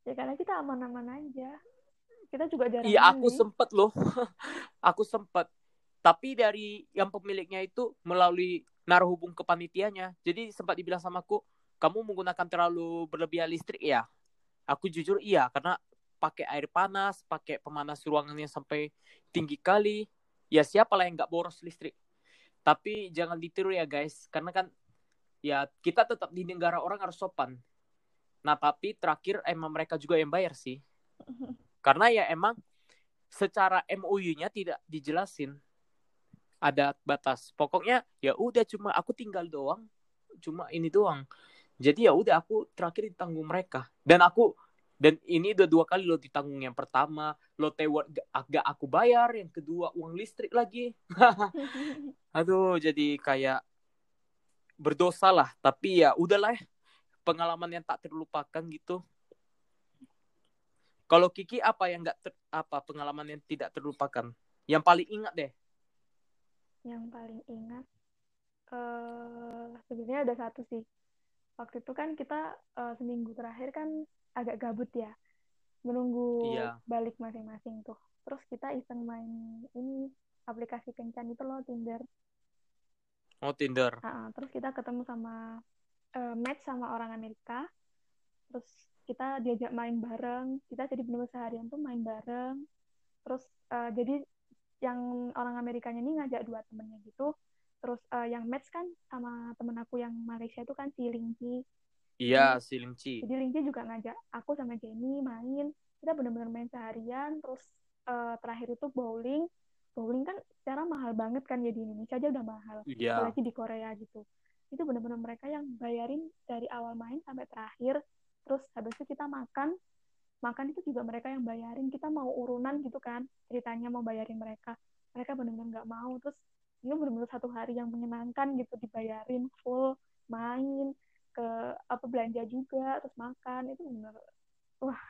B: ya karena kita aman-aman aja. Kita juga jarang
A: Iya, aku
B: mandi.
A: sempet loh. aku sempet. Tapi dari yang pemiliknya itu melalui naruh hubung ke panitianya. Jadi sempat dibilang sama aku, kamu menggunakan terlalu berlebihan listrik ya? Aku jujur iya, karena pakai air panas, pakai pemanas ruangannya sampai tinggi kali. Ya siapa lah yang nggak boros listrik. Tapi jangan ditiru ya guys, karena kan ya kita tetap di negara orang harus sopan. Nah tapi terakhir emang mereka juga yang bayar sih. Karena ya emang secara MOU-nya tidak dijelasin ada batas. Pokoknya ya udah cuma aku tinggal doang, cuma ini doang. Jadi ya udah aku terakhir ditanggung mereka. Dan aku dan ini udah dua kali lo ditanggung yang pertama lo tewar agak aku bayar yang kedua uang listrik lagi aduh jadi kayak berdosa lah tapi ya udahlah ya. Pengalaman yang tak terlupakan gitu kalau Kiki apa yang nggak apa pengalaman yang tidak terlupakan yang paling ingat deh
B: Yang paling ingat eh sebenarnya ada satu sih. Waktu itu kan kita eh, seminggu terakhir kan agak gabut ya. Menunggu
A: Iya.
B: balik masing-masing tuh. Terus kita iseng main ini aplikasi kencan itu loh Tinder.
A: oh Tinder
B: ah. terus kita ketemu sama eh, match sama orang Amerika. Terus kita diajak main bareng. Kita jadi benar seharian tuh main bareng. Terus eh, jadi yang orang Amerikanya ini ngajak dua temennya gitu. Terus eh, yang match kan sama temen aku yang Malaysia itu kan si Lingji.
A: iya si Limci
B: Jadi Lingji juga ngajak aku sama Jenny main. kita benar-benar main seharian terus uh, terakhir itu bowling bowling kan secara mahal banget kan ya di Indonesia aja udah mahal
A: yeah.
B: apalagi di Korea gitu itu benar-benar mereka yang bayarin dari awal main sampai terakhir. Terus habis itu kita makan. Makan itu juga mereka yang bayarin. Kita mau urunan gitu kan ceritanya mau bayarin mereka. Mereka benar-benar nggak mau. Terus itu benar-benar satu hari yang menyenangkan gitu dibayarin full main ke apa belanja juga terus makan. Itu benar wah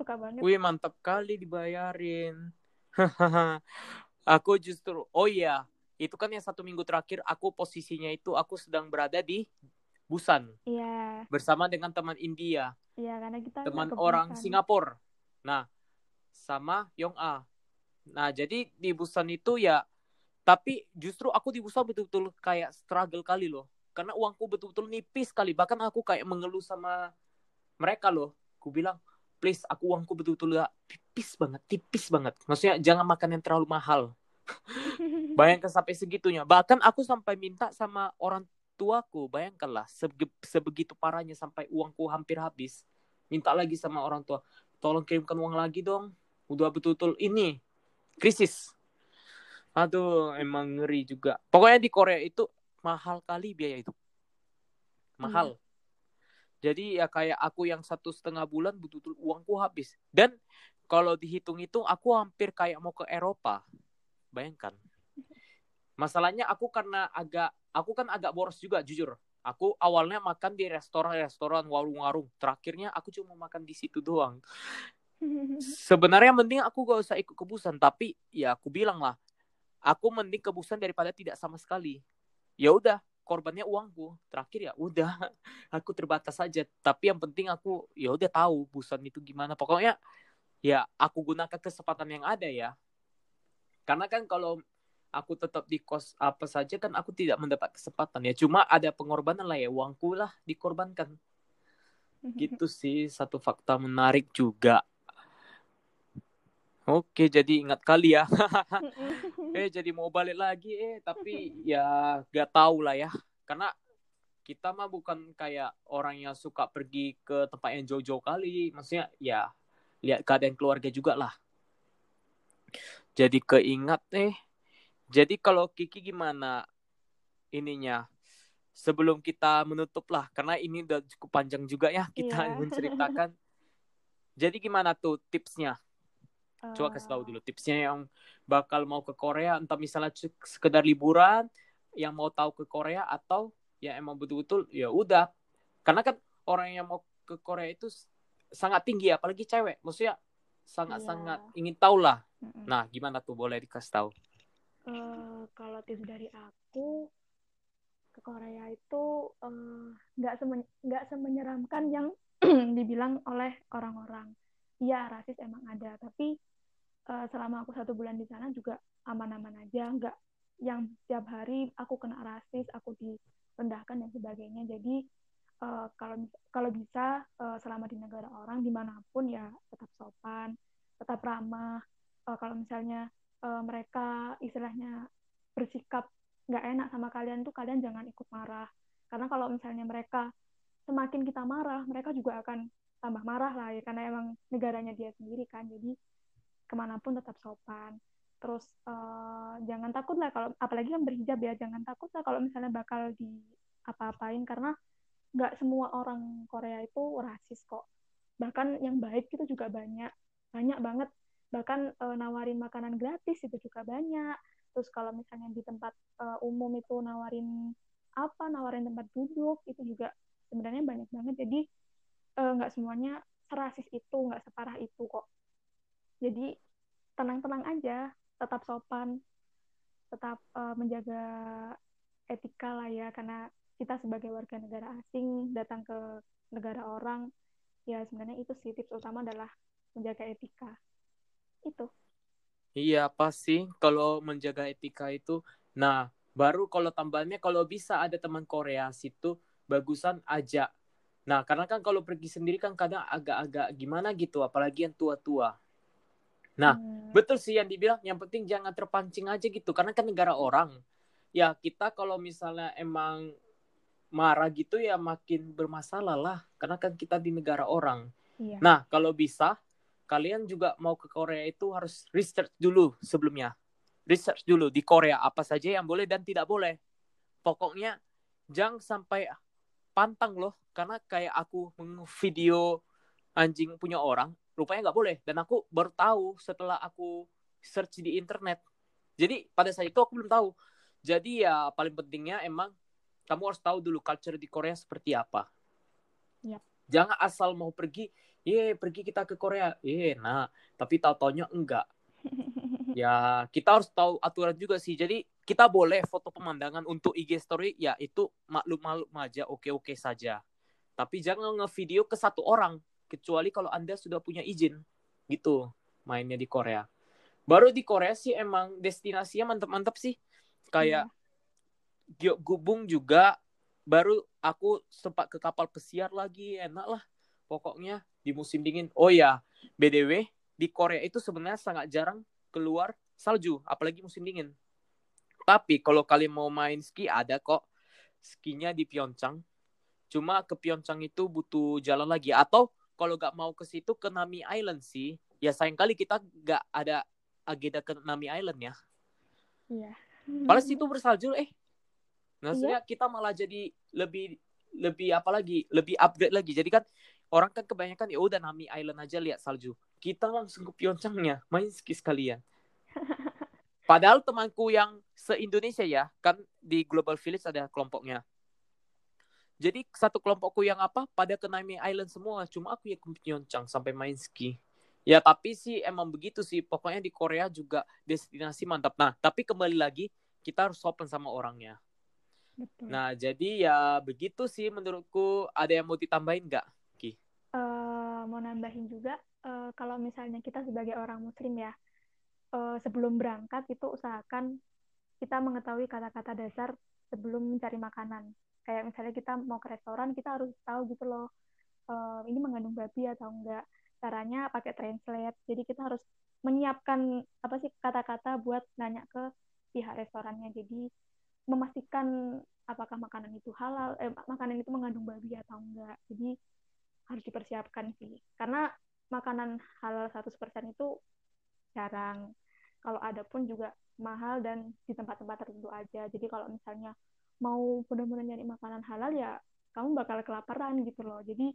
B: suka banget.
A: Wih mantap kali dibayarin. Aku justru oh iya itu kan yang satu minggu terakhir aku posisinya itu aku sedang berada di Busan.
B: Iya.
A: Bersama dengan teman India.
B: Iya, karena kita
A: teman orang Singapura. Nah, sama Yong A. Nah, jadi di Busan itu ya tapi justru aku di Busan betul-betul kayak struggle kali loh. Karena uangku betul-betul nipis kali. Bahkan aku kayak mengeluh sama mereka loh. Aku bilang, please aku uangku betul-betul ya tipis banget, tipis banget. Maksudnya jangan makan yang terlalu mahal. Bayangkan sampai segitunya. Bahkan aku sampai minta sama orang tuaku, bayangkanlah sebegitu parahnya sampai uangku hampir habis. Minta lagi sama orang tua, tolong kirimkan uang lagi dong. Udah betul-betul ini krisis. Aduh, emang ngeri juga. Pokoknya di Korea itu mahal kali biaya itu. Mahal. Hmm. Jadi ya kayak aku yang satu setengah bulan betul-betul uangku habis. Dan kalau dihitung-hitung aku hampir kayak mau ke Eropa. Bayangkan. Masalahnya aku karena agak aku kan agak boros juga jujur. Aku awalnya makan di restoran-restoran, warung-warung. Terakhirnya aku cuma makan di situ doang. Sebenarnya mending aku gak usah ikut kebusan, tapi ya aku bilang lah, aku mending kebusan daripada tidak sama sekali. Ya udah, korbannya uangku terakhir ya udah aku terbatas saja tapi yang penting aku ya udah tahu busan itu gimana pokoknya ya aku gunakan kesempatan yang ada ya karena kan kalau aku tetap di kos apa saja kan aku tidak mendapat kesempatan ya cuma ada pengorbanan lah ya uangku lah dikorbankan gitu sih satu fakta menarik juga Oke, jadi ingat kali ya. eh, jadi mau balik lagi eh, tapi ya gak tahu lah ya. Karena kita mah bukan kayak orang yang suka pergi ke tempat yang jauh-jauh kali. Maksudnya ya lihat keadaan keluarga juga lah. Jadi keingat eh. Jadi kalau Kiki gimana ininya? Sebelum kita menutup lah, karena ini udah cukup panjang juga ya kita yeah. menceritakan. Jadi gimana tuh tipsnya? Coba kasih tahu dulu tipsnya yang bakal mau ke Korea, entah misalnya sekedar liburan, yang mau tahu ke Korea atau ya emang betul-betul ya udah. Karena kan orang yang mau ke Korea itu sangat tinggi apalagi cewek, maksudnya sangat-sangat yeah. ingin tahu lah. Mm-hmm. Nah, gimana tuh boleh dikasih tahu?
B: Uh, kalau tips dari aku ke Korea itu nggak uh, nggak semenyeramkan yang dibilang oleh orang-orang. Iya, rasis emang ada, tapi uh, selama aku satu bulan di sana juga aman-aman aja nggak yang tiap hari aku kena rasis aku direndahkan dan sebagainya jadi uh, kalau kalau bisa uh, selama di negara orang di mana pun ya tetap sopan tetap ramah. Uh, kalau misalnya uh, mereka istilahnya bersikap nggak enak sama kalian tuh kalian jangan ikut marah. Karena kalau misalnya mereka semakin kita marah mereka juga akan tambah marah lah ya. Karena emang negaranya dia sendiri kan jadi ke mana pun tetap sopan. Terus uh, jangan takut lah kalau apalagi yang berhijab ya jangan takut lah kalau misalnya bakal di apa-apain. Karena nggak semua orang Korea itu rasis kok. Bahkan yang baik itu juga banyak banyak banget. Bahkan uh, nawarin makanan gratis itu juga banyak. Terus kalau misalnya di tempat uh, umum itu nawarin apa nawarin tempat duduk itu juga sebenarnya banyak banget. Jadi nggak uh, semuanya serasis itu nggak separah itu kok. Jadi tenang-tenang aja tetap sopan tetap uh, menjaga etika lah ya. Karena kita sebagai warga negara asing datang ke negara orang ya sebenarnya itu sih tips utama adalah menjaga etika. Itu.
A: Iya pasti kalau menjaga etika itu nah baru kalau tambahannya kalau bisa ada teman Korea situ bagusan ajak. Nah karena kan kalau pergi sendiri kan kadang agak-agak gimana gitu apalagi yang tua-tua. Nah, hmm. betul sih yang dibilang, yang penting jangan terpancing aja gitu, karena kan negara orang. Ya, kita kalau misalnya emang marah gitu ya makin bermasalah lah, karena kan kita di negara orang. Iya. Nah, kalau bisa, kalian juga mau ke Korea itu harus research dulu sebelumnya. Research dulu di Korea apa saja yang boleh dan tidak boleh. Pokoknya jangan sampai pantang loh karena kayak aku video anjing punya orang rupanya nggak boleh dan aku baru tahu setelah aku search di internet. Jadi pada saat itu aku belum tahu. Jadi ya paling pentingnya emang kamu harus tahu dulu culture di Korea seperti apa.
B: Yep.
A: Jangan asal mau pergi Ye, pergi kita ke Korea. Ye, nah, tapi tahu-taunya enggak. ya, kita harus tahu aturan juga sih. Jadi, kita boleh foto pemandangan untuk IG story, ya itu maklum-maklum aja, oke-oke saja. Tapi jangan nge-video ke satu orang, kecuali kalau Anda sudah punya izin. Gitu, mainnya di Korea. Baru di Korea sih emang destinasinya mantap-mantap sih. Kayak yeah. Gubung juga baru aku sempat ke kapal pesiar lagi, enak lah pokoknya di musim dingin. Oh ya, BDW di Korea itu sebenarnya sangat jarang keluar salju, apalagi musim dingin. Tapi kalau kalian mau main ski ada kok skinya di Pyeongchang. Cuma ke Pyeongchang itu butuh jalan lagi atau kalau nggak mau ke situ ke Nami Island sih. Ya sayang kali kita nggak ada agenda ke Nami Island ya.
B: Iya.
A: Padahal situ bersalju eh. Maksudnya iya. kita malah jadi lebih lebih apa lagi lebih upgrade lagi jadi kan orang kan kebanyakan ya udah Nami Island aja lihat salju. Kita langsung ke Pyeongchangnya, main ski sekalian. Padahal temanku yang se-Indonesia ya, kan di Global Village ada kelompoknya. Jadi satu kelompokku yang apa pada ke Nami Island semua, cuma aku yang ke Pyeongchang sampai main ski. Ya tapi sih emang begitu sih, pokoknya di Korea juga destinasi mantap. Nah tapi kembali lagi kita harus sopan sama orangnya. Betul. Nah jadi ya begitu sih menurutku. Ada yang mau ditambahin nggak?
B: uh, mau nambahin juga uh, kalau misalnya kita sebagai orang muslim ya uh, sebelum berangkat itu usahakan kita mengetahui kata-kata dasar sebelum mencari makanan kayak misalnya kita mau ke restoran kita harus tahu gitu loh uh, ini mengandung babi atau enggak caranya pakai translate jadi kita harus menyiapkan apa sih kata-kata buat nanya ke pihak restorannya jadi memastikan apakah makanan itu halal eh, makanan itu mengandung babi atau enggak. Jadi harus dipersiapkan sih. Karena makanan halal 100% itu jarang. Kalau ada pun juga mahal dan di tempat-tempat tertentu aja. Jadi kalau misalnya mau benar-benar nyari makanan halal ya kamu bakal kelaparan gitu loh. Jadi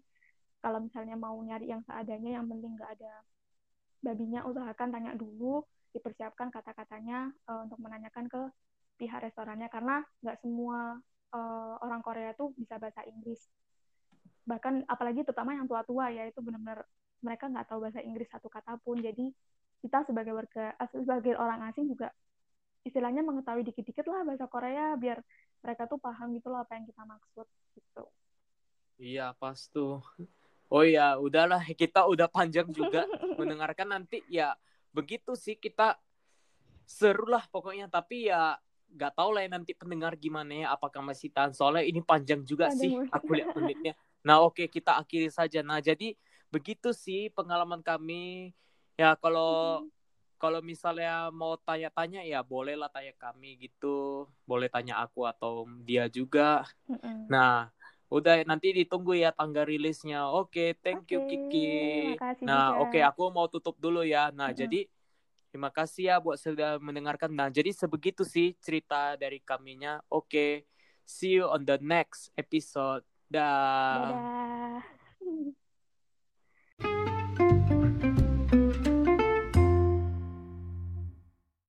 B: kalau misalnya mau nyari yang seadanya yang penting nggak ada babinya usahakan tanya dulu dipersiapkan kata-katanya uh, untuk menanyakan ke pihak restorannya karena nggak semua uh, orang Korea tuh bisa bahasa Inggris. Bahkan apalagi terutama yang tua-tua ya itu benar-benar mereka nggak tahu bahasa Inggris satu kata pun. Jadi kita sebagai warga eh, sebagai orang asing juga istilahnya mengetahui dikit-dikit lah bahasa Korea biar mereka tuh paham gitu loh apa yang kita maksud gitu.
A: Iya pas tuh. Oh ya udahlah kita udah panjang juga. Mendengarkan nanti ya begitu sih kita seru lah pokoknya. Tapi ya nggak tahu lah ya nanti pendengar gimana ya apakah masih tahan soalnya ini panjang juga panjang sih aku lihat menitnya Nah, oke okay, kita akhiri saja. Nah, jadi begitu sih pengalaman kami. Ya, kalau hmm. kalau misalnya mau tanya-tanya ya bolehlah tanya kami gitu. Boleh tanya aku atau dia juga. Hmm. Nah, udah nanti ditunggu ya tanggal rilisnya. Oke, okay, thank okay, you Kiki. Nah, oke okay, aku mau tutup dulu ya. Nah, hmm. jadi Terima kasih ya buat sudah mendengarkan. Nah, jadi sebegitu sih cerita dari kaminya. Oke, okay. see you on the next episode. Dah. Dadah.